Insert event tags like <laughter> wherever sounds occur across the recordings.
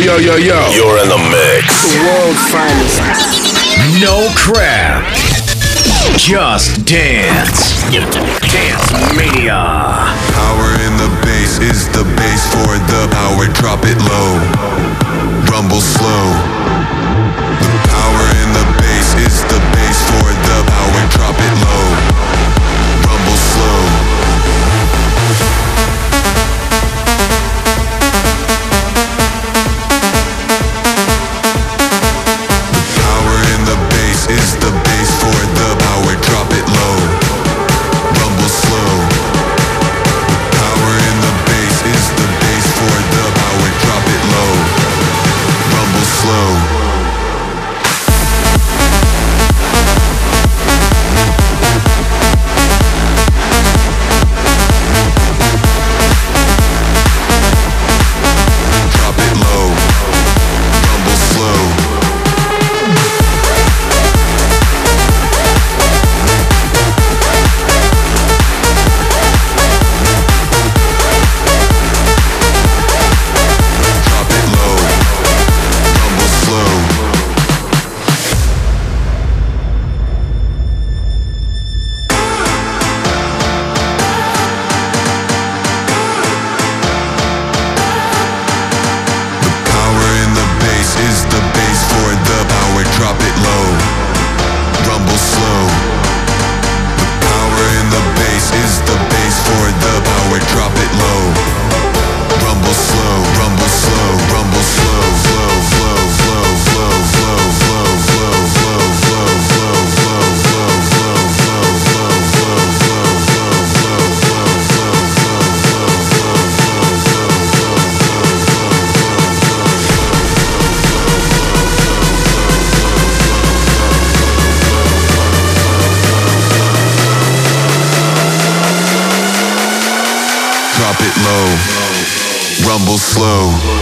yo, yo, yo. You're in the mix. The world's finest. No crap. Just dance. Dance Mania. Power in the bass is the bass for the power. Drop it low. Rumble slow. The power in the bass is the bass for the power. Drop it low. Dance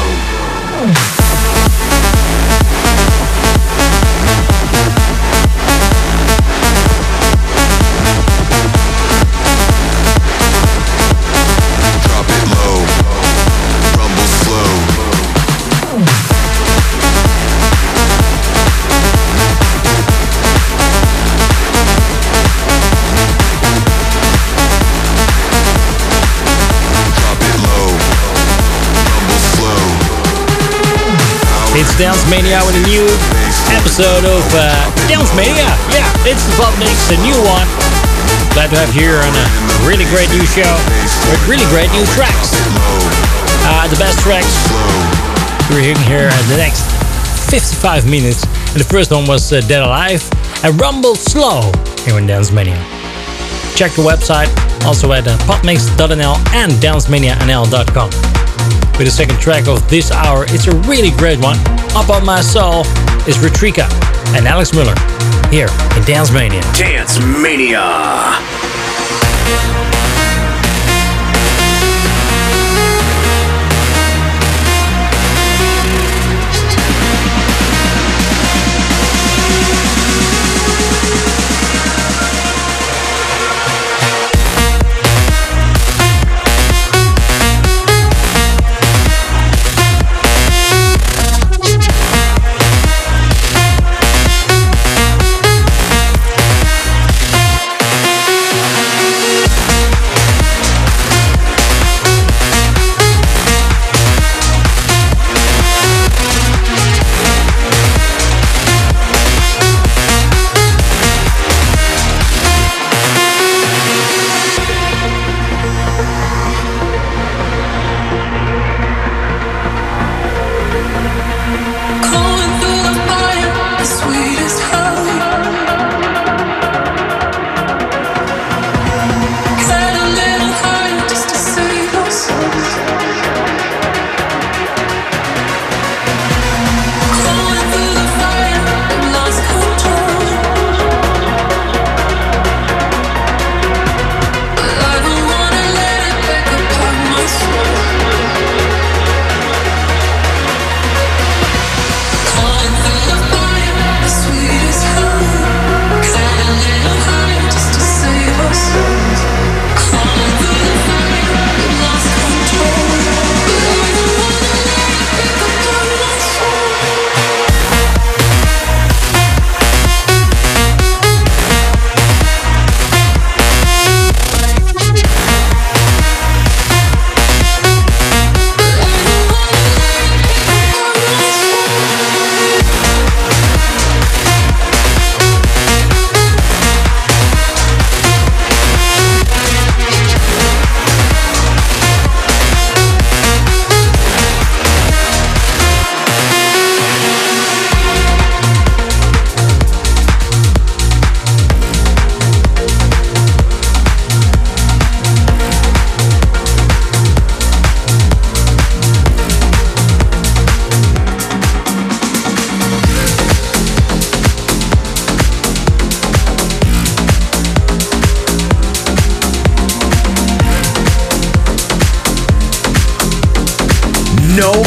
Mania with a new episode of uh, Dance Mania. Yeah, it's the Pop Mix, a new one. Glad to have here on a really great new show with really great new tracks. Uh, the best tracks we're hearing here in the next 55 minutes. And the first one was uh, Dead Alive and Rumble Slow here on Dance Mania. Check the website also at uh, popmix.nl and dancemania.nl.com. With the second track of this hour, it's a really great one. Up on My Soul is Retrika and Alex Miller here in Dance Mania. Dance Mania.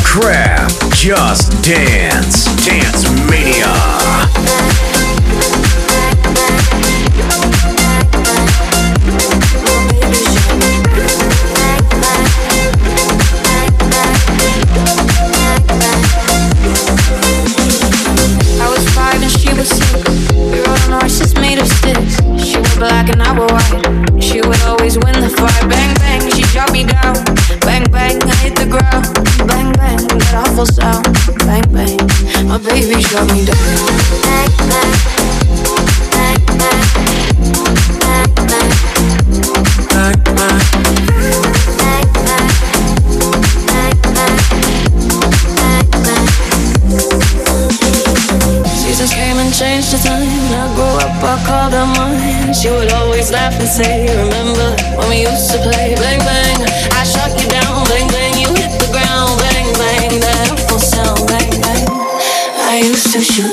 Crap, just dance. Dance Mania. She would always laugh and say, Remember when we used to play? Shoot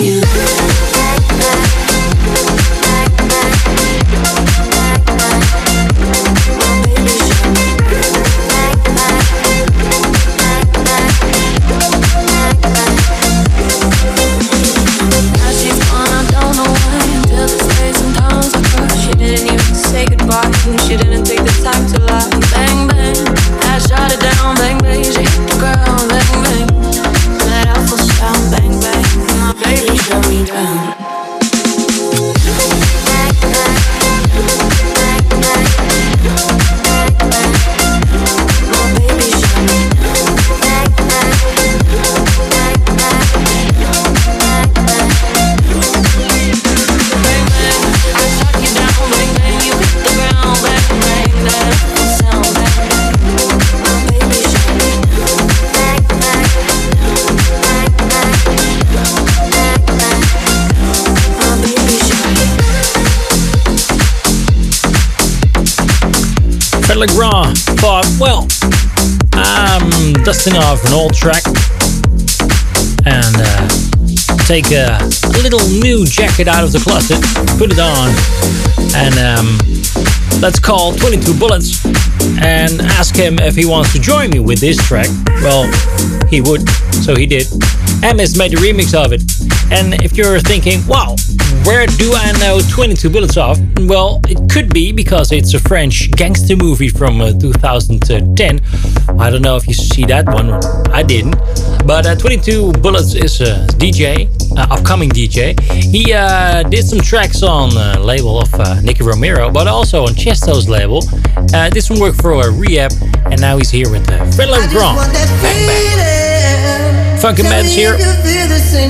Legrand thought, well, I'm dusting off an old track and uh, take a, little new jacket out of the closet, put it on, and um, let's call 22 Bullets and ask him if he wants to join me with this track. Well, he would, so he did. M has made a remix of it. And if you're thinking, wow, where do I know 22 Bullets of? Well, it could be because it's a French gangster movie from uh, 2010. I don't know if you see that one. I didn't. But uh, 22 Bullets is a DJ, uh, upcoming DJ. He uh, did some tracks on the label of uh, Nicky Romero, but also on Tiësto's label. Uh, did some work for a Rehab, and now he's here with uh, Fred Legrand. Bang, bang. Funky Meds here,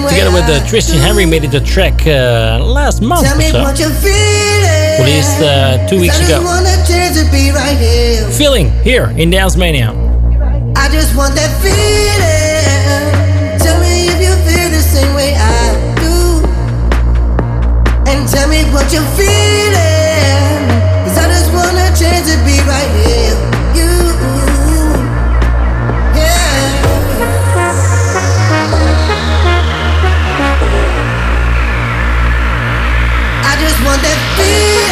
together with uh, Tristan Henry, made it a track uh, last month or so. Released uh, two weeks ago. Feeling here in Dance Mania. I just want that feeling. Tell me if you feel the same way I do. And tell me what you're feeling. Cause I just want a chance to be right here. Want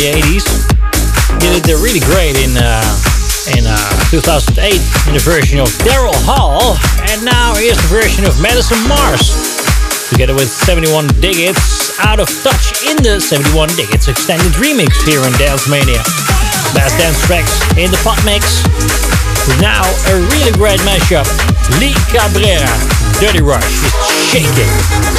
the 80s. Did it really great in uh, in uh, 2008 in the version of Daryl Hall, and now here's the version of Madison Mars, together with 71 Digits, out of touch in the 71 Digits extended remix here in Dance Mania. Best dance tracks in the pot mix. Now a really great mashup. Lee Cabrera, Dirty Rush is shaking.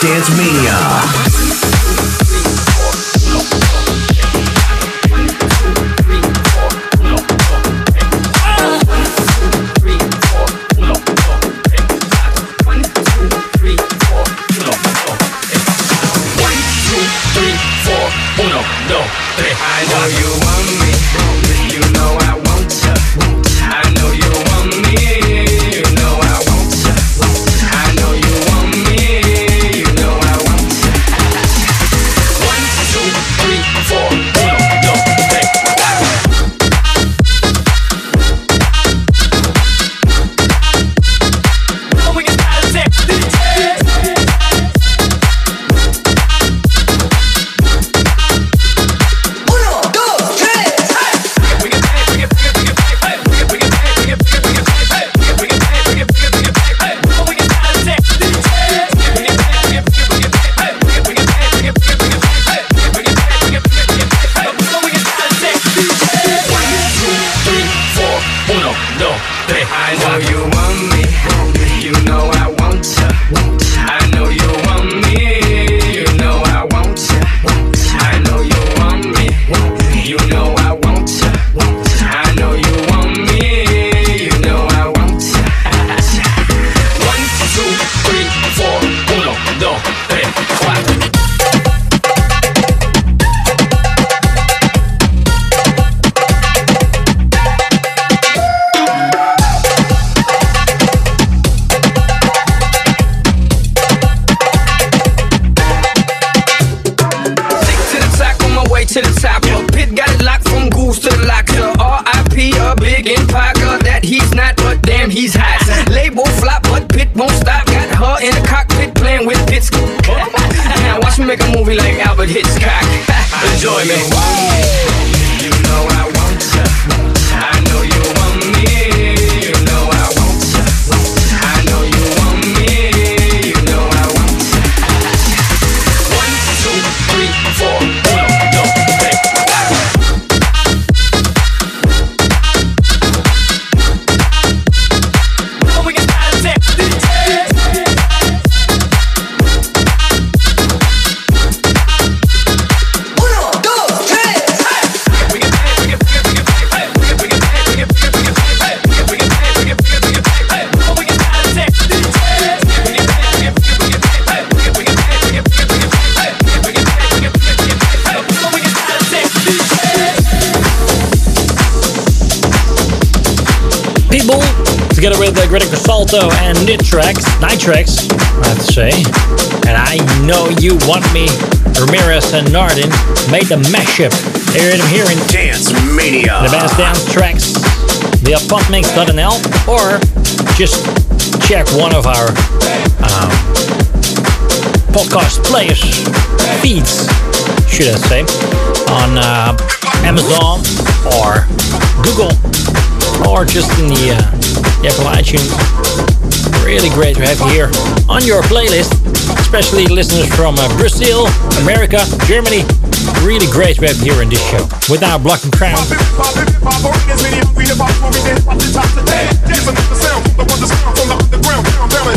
Dance Mania. to the top. Yo, Pitt got it locked from goose to the locker. R.I.P. a big empire that he's not, but damn he's hot. Label flop, but Pitt won't stop. Got her in the cockpit playing with Pitt's. now watch me make a movie like Albert Hitchcock. <laughs> Enjoy me. Salto and Nitrax, Nitrax, I have to say. And I Know You Want Me, Ramirez and Nardin made the mashup. Hear them here in Dance Mania. The best dance tracks via podmix.nl or just check one of our um, podcast players feeds, should I say, on uh, Amazon or Google or just in the uh, Apple iTunes. Really great to have you here on your playlist, especially listeners from uh, Brazil, America, Germany. Really great to have you here in this show. Crown. With little round. No, I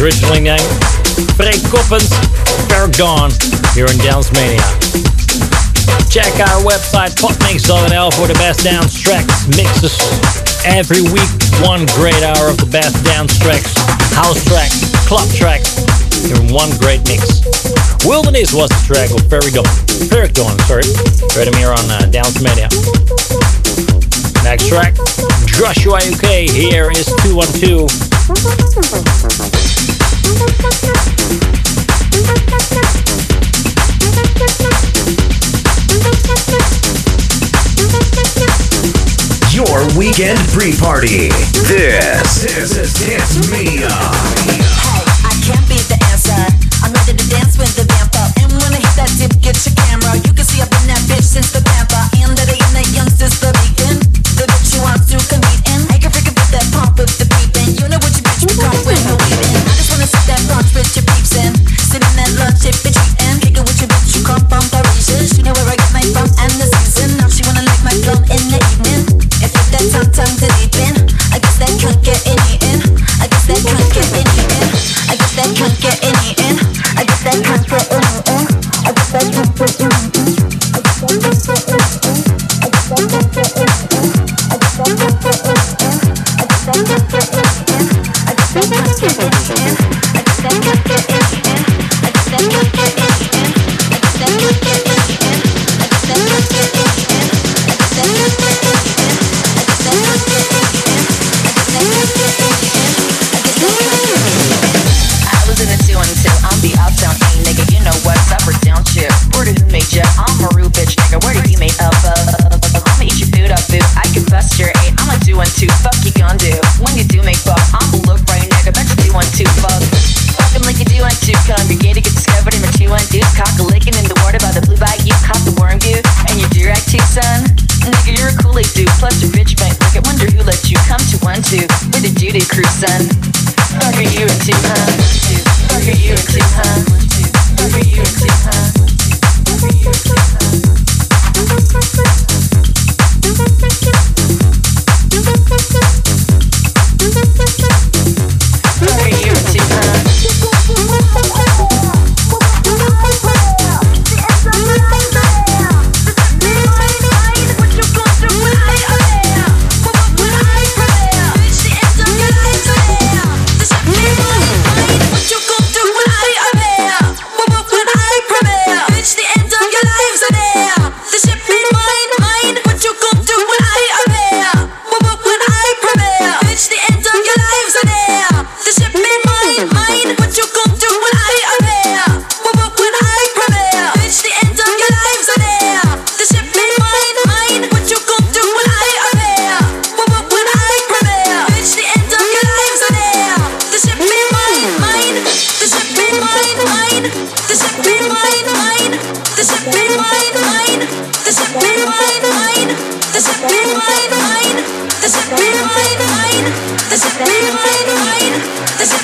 originally named Frank Coppens, Paragon, here in Dance Mania. Check our website, potmix.nl, for the best dance tracks, mixes every week. One great hour of the best dance tracks, house tracks, club tracks in one great mix. Wilderness was the track of Ferry Dawn. Ferric Dawn, sorry. Heard here on uh, Dance Media. Next track, Joshua UK. Here is 212. your weekend free party. This, this is Dance Mania. Hey, I can't be the answer. I'm ready to dance with the vamp up. And when I hit that dip, get your camera. You can see I've been that bitch since the back.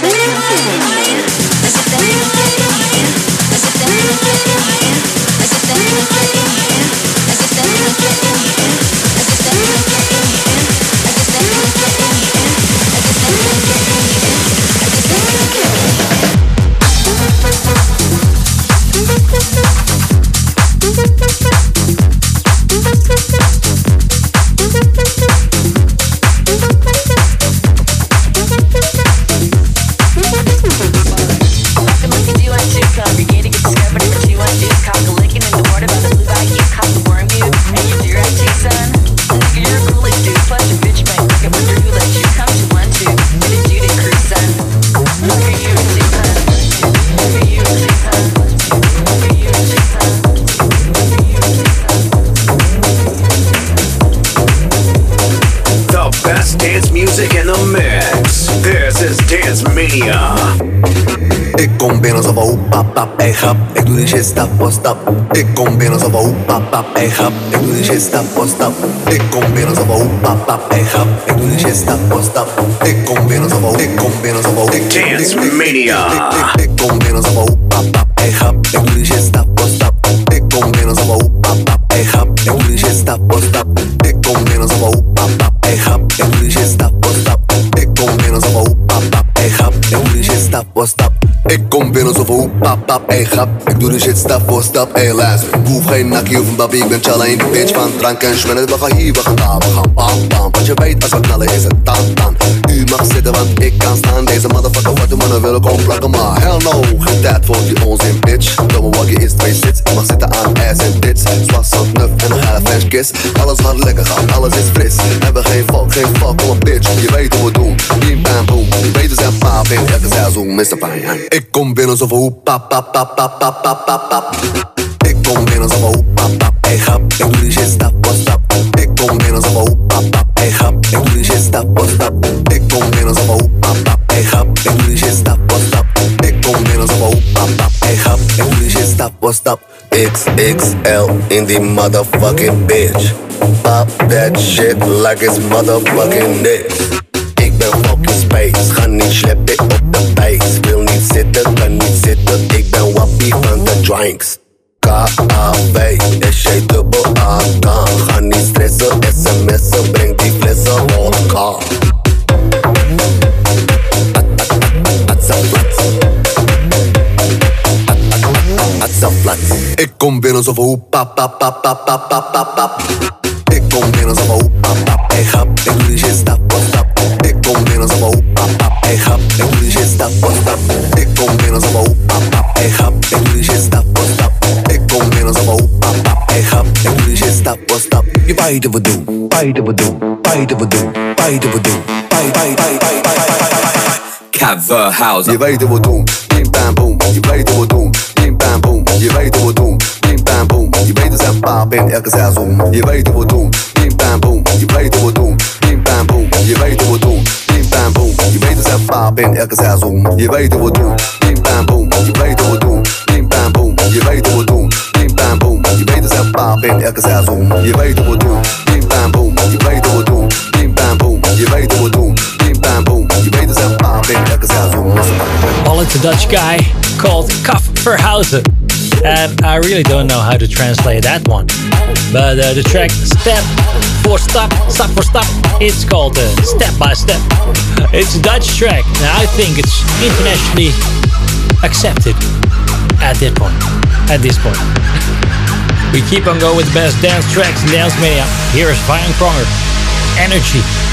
Live Ik doe de shit stap voor stap, hey luister. Ik hoef geen nakkie of een babi, ik ben challa in de bitch van drank en schmennen. We gaan hier, we gaan daar, we gaan bam bam. Want je weet, als we knallen is het dan dan. U mag zitten, want ik kan staan. Deze motherfucker, wat de mannen willen komen plakken, maar hell no. Geen tijd voor die onzin, bitch. Domme waggie is twee sits. Ik mag zitten aan ass en tits. Zwart, zand, nuf en een hele French kiss. Alles gaat lekker gaan, alles is fris. Hebben geen fuck, geen fuck, kom op bitch. Je weet hoe we doen. Bim bam boom. Je weet we zijn in Ik kom binnen zo van hoe pap pap pap pap pap pap. Ik kom binnen zo van hoe pap pap, hey grap. Ik doe die shit stap voor stap. Ik kom binnen zo van hoe pap pap, hey grap. Ik doe die shit stap stap. Ik kom binnen zo van hoe pap. Ik doe die. Ik kom binnen zo van hoe pap pap, hey grap. Ik doe die shit stap. XXL in die motherfucking bitch. Pop that shit like it's motherfucking this. Ik ben fucking space, ga niet. Wil niet zitten, kan niet zitten. Ik ben wappie van de drinks. K-A-V, S-J-dubbel A-K Ga niet stressen, sms'en, breng die flessen vodka Ik kom binnen zo van hoe pap pap pap pap pap pap pap wat we doen, wat we doen, wat we doen, wat we doen House. Je weet wat we doen, bim bam boom Je weet wat we doen, bim bam boom Je weet wat we doen, bim bam boom Je weet we zijn paap in elke seizoen Je weet wat we doen, bim bam boom Je weet wat we doen, bim bam boom Je weet wat we doen, bim bam boom Je weet we zijn paap in elke seizoen Je weet wat we doen, bim bam boom Je weet wat we doen, bim bam boom Je weet wat we doen, elke seizoen Je weet wat we doen, bim bam boom wat we doen, bim bam boom wat we doen, bim bam boom seizoen Well, it's a Dutch guy called Kav Verhouzer. And I really don't know how to translate that one. But uh, the track Step for Step, Step for Step, it's called uh, Step by Step. It's a Dutch track. And I think it's internationally accepted at that point. At this point. <laughs> We keep on going with the best dance tracks in Dance Mania. Here is Vion Konger. Energy.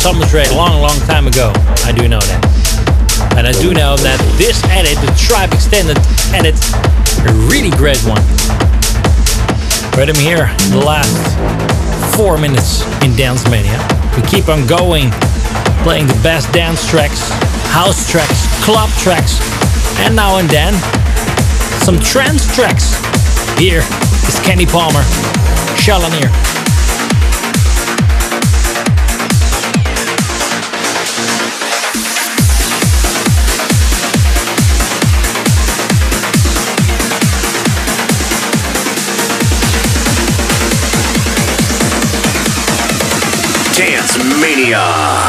Summer track long, long time ago. I do know that. And I do know that this edit, the Tribe Extended edit, a really great one. But I'm here the last four minutes in Dance Mania. We keep on going, playing the best dance tracks, house tracks, club tracks, and now and then some trance tracks. Here is Kenny Palmer, Shalanier. Mania.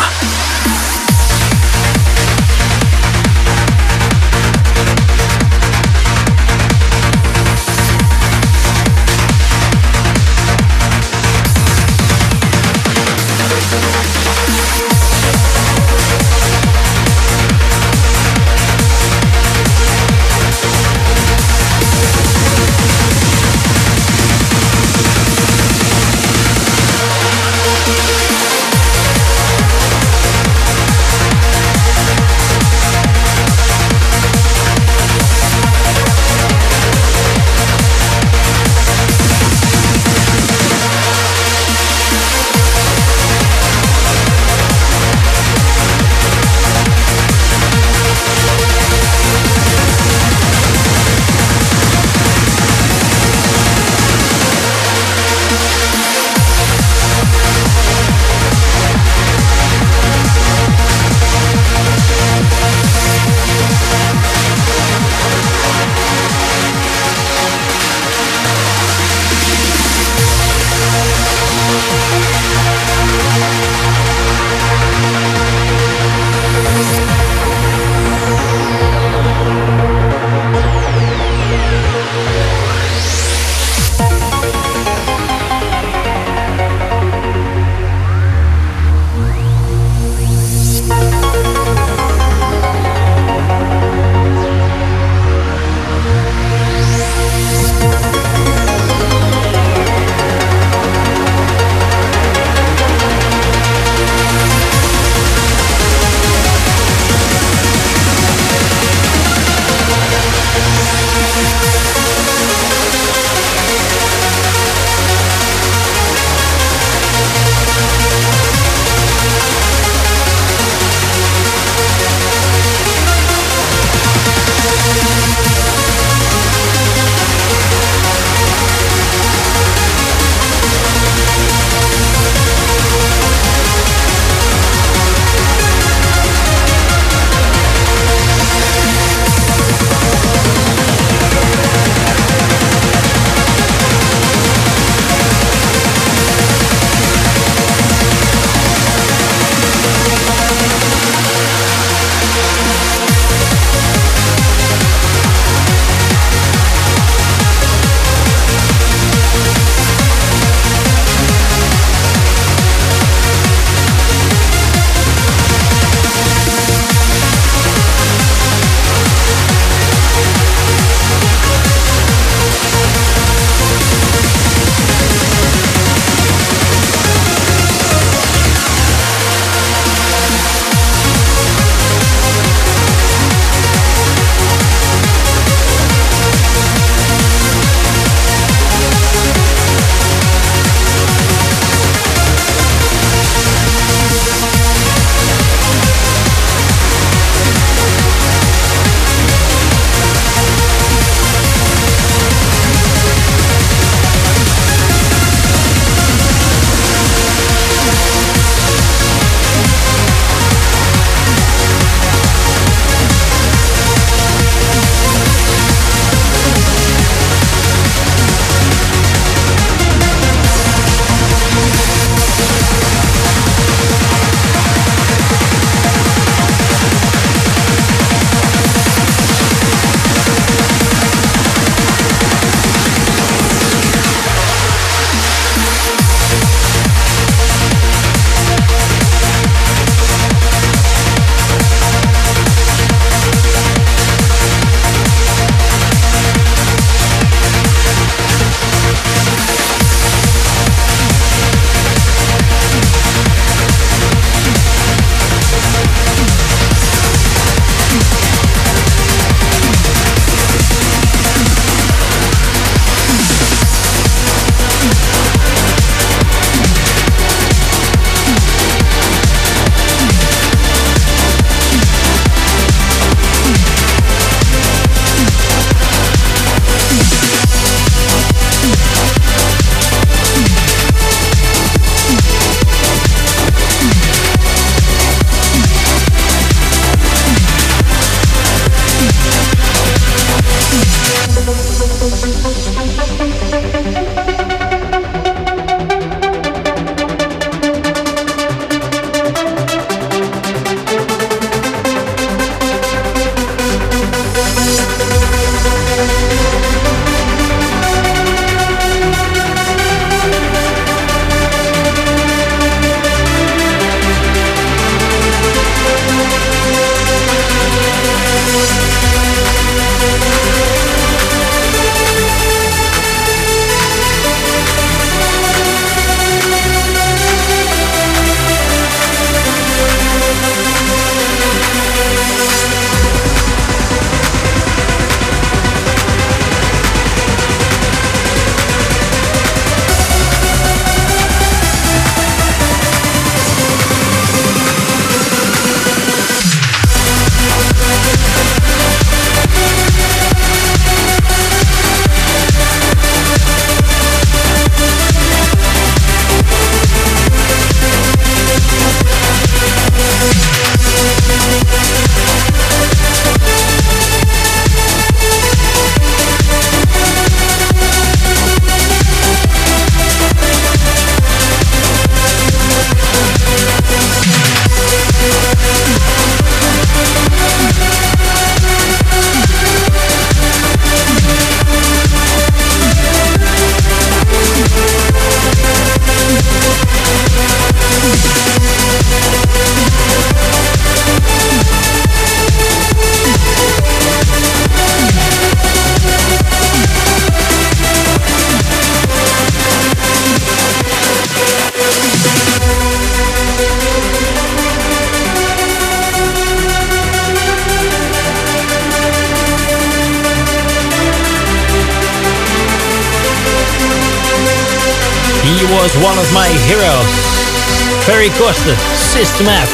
System F.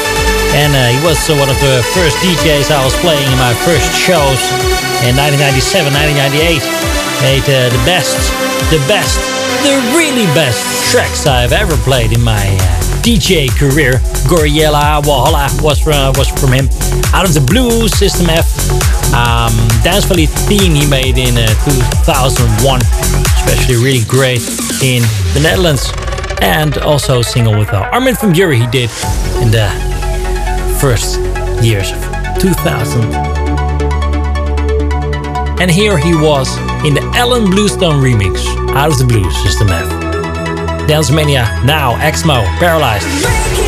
And uh, he was uh, one of the first DJs I was playing in my first shows in 1997, 1998. Made uh, the best, the best, the really best tracks I've ever played in my uh, DJ career. Gouryella Walhalla was from, was from him. Out of the Blue, System F. Um, Dance Valley theme he made in uh, 2001. Especially really great in the Netherlands. And also single with uh, Armin van Buuren he did in the first years of 2000. And here he was in the Alan Bluestone remix, Out of the Blues System F. Dance Mania, now Exmo, Paralyzed.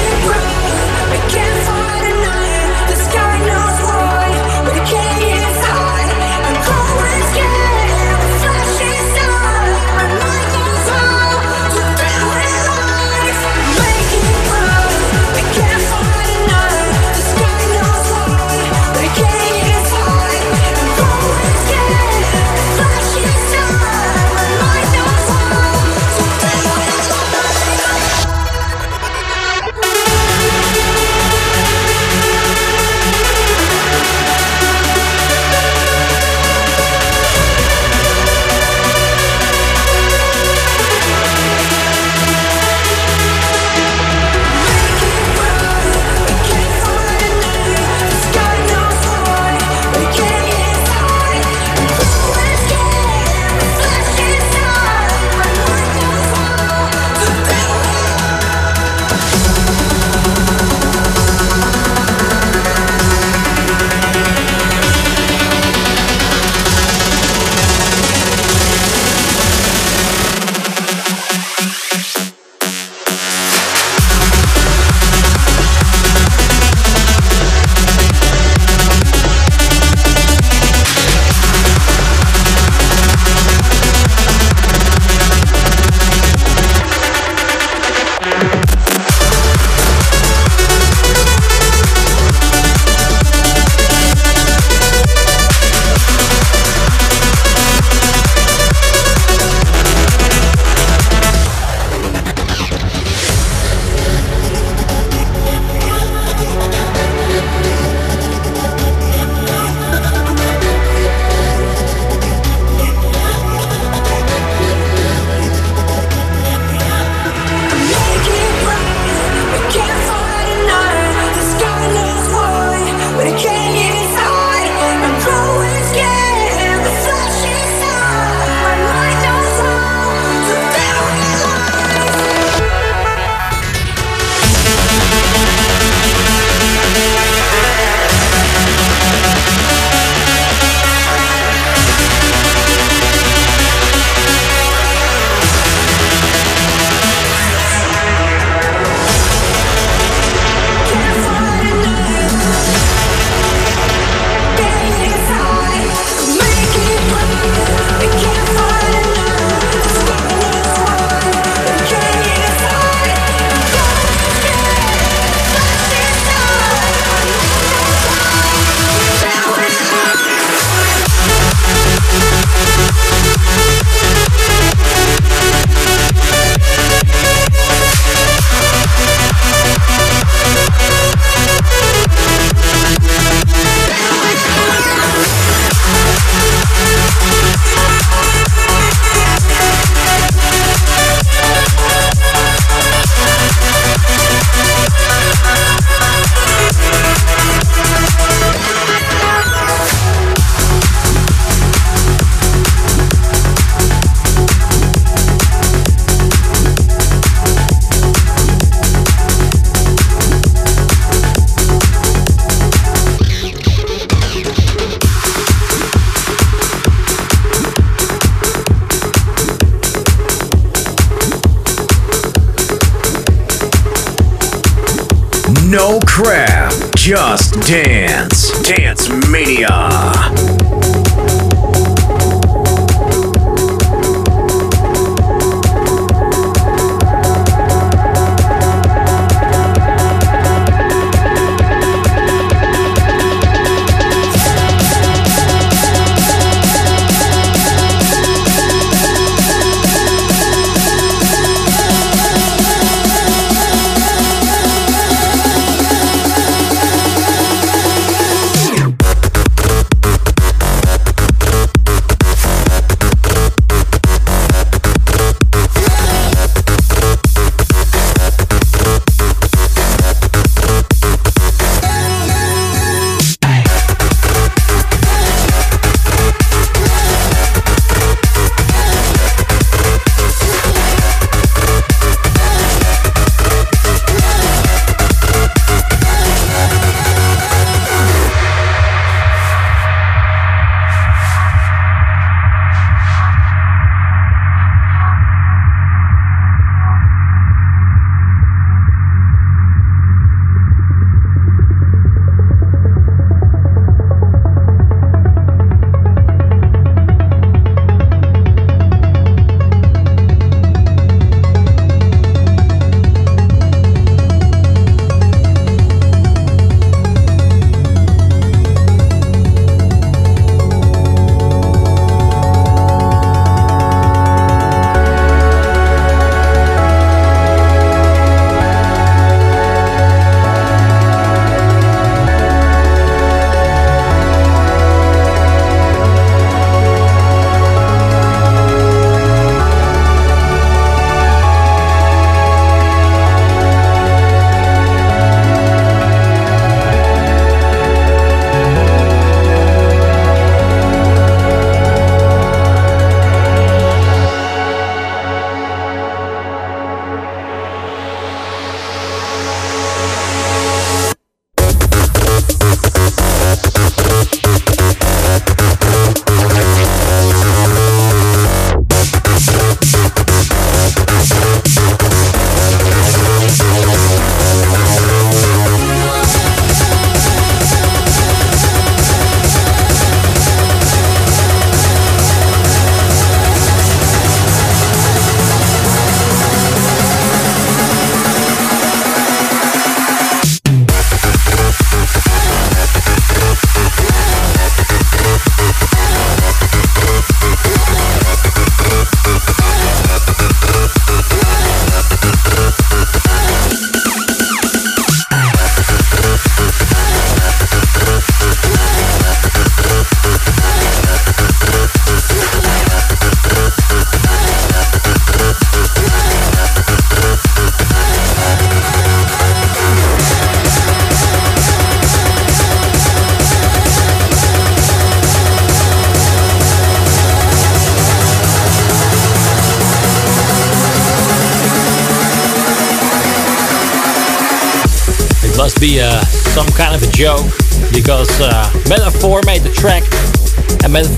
No crap, just dance. Dance Mania.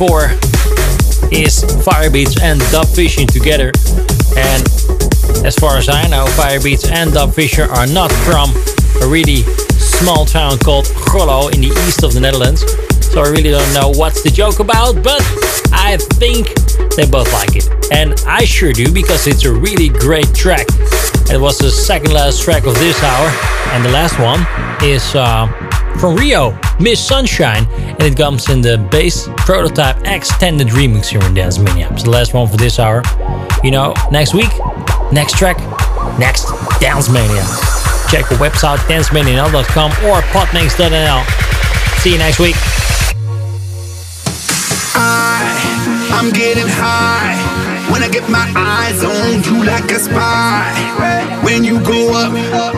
Metaphor is Firebeatz and Dub Fishing together. And as far as I know, Firebeatz and Dub Fisher are not from a really small town called Grollo in the east of the Netherlands. So I really don't know what's the joke about, but I think they both like it. And I sure do because it's a really great track. It was the second last track of this hour, and the last one is uh, from Rio, Miss Sunshine, and it comes in the bass prototype extended remix here in Dance Mania. It's the last one for this hour. You know, next week, next track, next Dance Mania. Check the website dancemania.com or podmix.nl. See you next week. I, I'm getting high when I get my eyes on you like a spy. When you go up,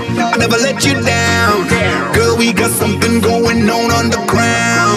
never let you down. Girl, we got something going on underground.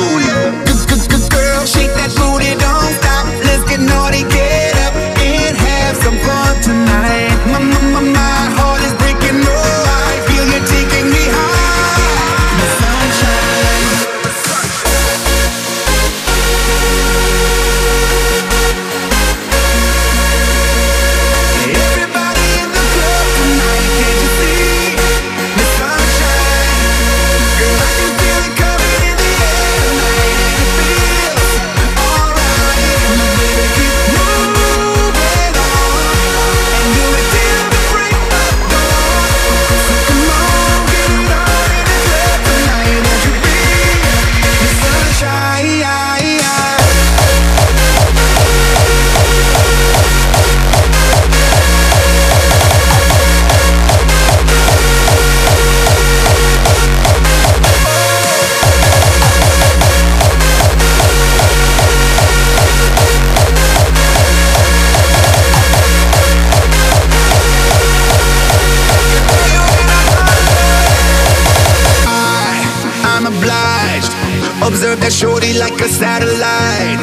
That shorty like a satellite.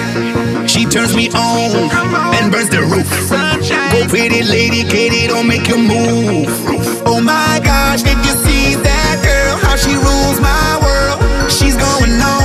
She turns me on and burns the roof. Go pretty lady, Katie, don't make you move. Oh my gosh, did you see that girl? How she rules my world? She's gonna